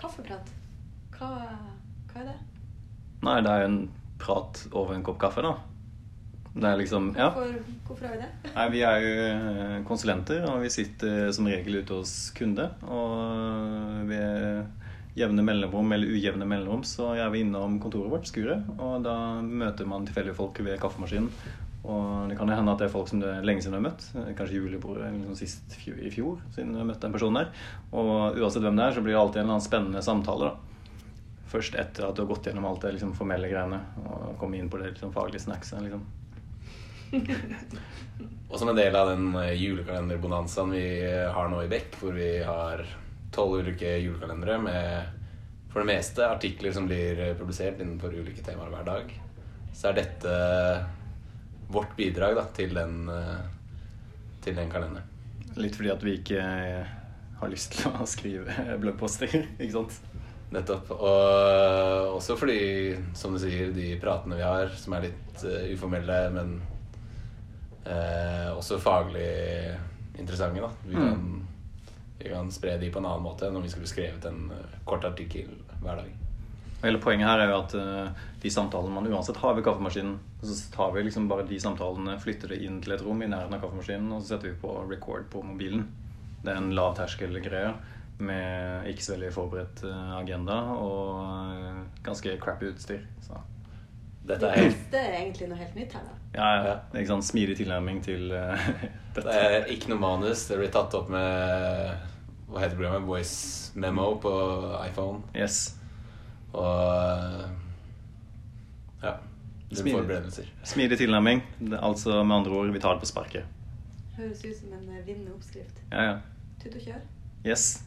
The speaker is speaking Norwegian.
Kaffeprat. Hva, hva er det? Nei, det er jo en prat over en kopp kaffe, da. Det er liksom Ja. Hvorfor, hvorfor er vi det? Nei, vi er jo eh, konsulenter, og vi sitter som regel ute hos kunde. Og ved jevne mellomrom eller ujevne mellomrom så er vi innom kontoret vårt, skuret. Og da møter man tilfeldige folk ved kaffemaskinen. Og det kan hende at det er folk som det er lenge siden du har møtt. Kanskje julebordet liksom sist i fjor, siden du har møtt den personen der. Og uansett hvem det er, så blir det alltid en eller annen spennende samtale, da. Først etter at du har gått gjennom alt det liksom, formelle greiene og kommet inn på det liksom, faglige snackset. Liksom. Og som en del av den eh, julekalenderbonanzaen vi har nå i Bekk, hvor vi har tolv ulike julekalendere med for det meste artikler som blir eh, publisert innenfor ulike temaer hver dag, så er dette vårt bidrag da, til, den, eh, til den kalenderen. Litt fordi at vi ikke eh, har lyst til å skrive bloggposter, ikke sant? Nettopp. Og også fordi, som du sier, de pratene vi har, som er litt uh, uformelle, men uh, også faglig interessante, da. Vi kan, vi kan spre de på en annen måte enn om vi skulle skrevet en kort artikkel hver dag. Og hele poenget her er jo at uh, de samtalene man uansett har ved kaffemaskinen, så tar vi liksom bare de samtalene, flytter det inn til et rom i nærheten av kaffemaskinen, og så setter vi på record på mobilen. Det er en lavterskelgreie med ikke så veldig forberedt eh, agenda og eh, ganske crappy utstyr. Så Dette er helt Det er egentlig noe helt nytt her, da. ja, ja. Er ikke sånn smidig tilnærming til dette Det er ikke noe manus. Det blir tatt opp med Hva heter programmet? Voice Memo på iPhone. Yes. Og ja. Det Smidig. blir forberedelser. Smidig tilnærming. Altså med andre ord, vi tar det på sparket. Høres ut som en eh, vinnende oppskrift. Ja, ja. Tut og kjør. Yes.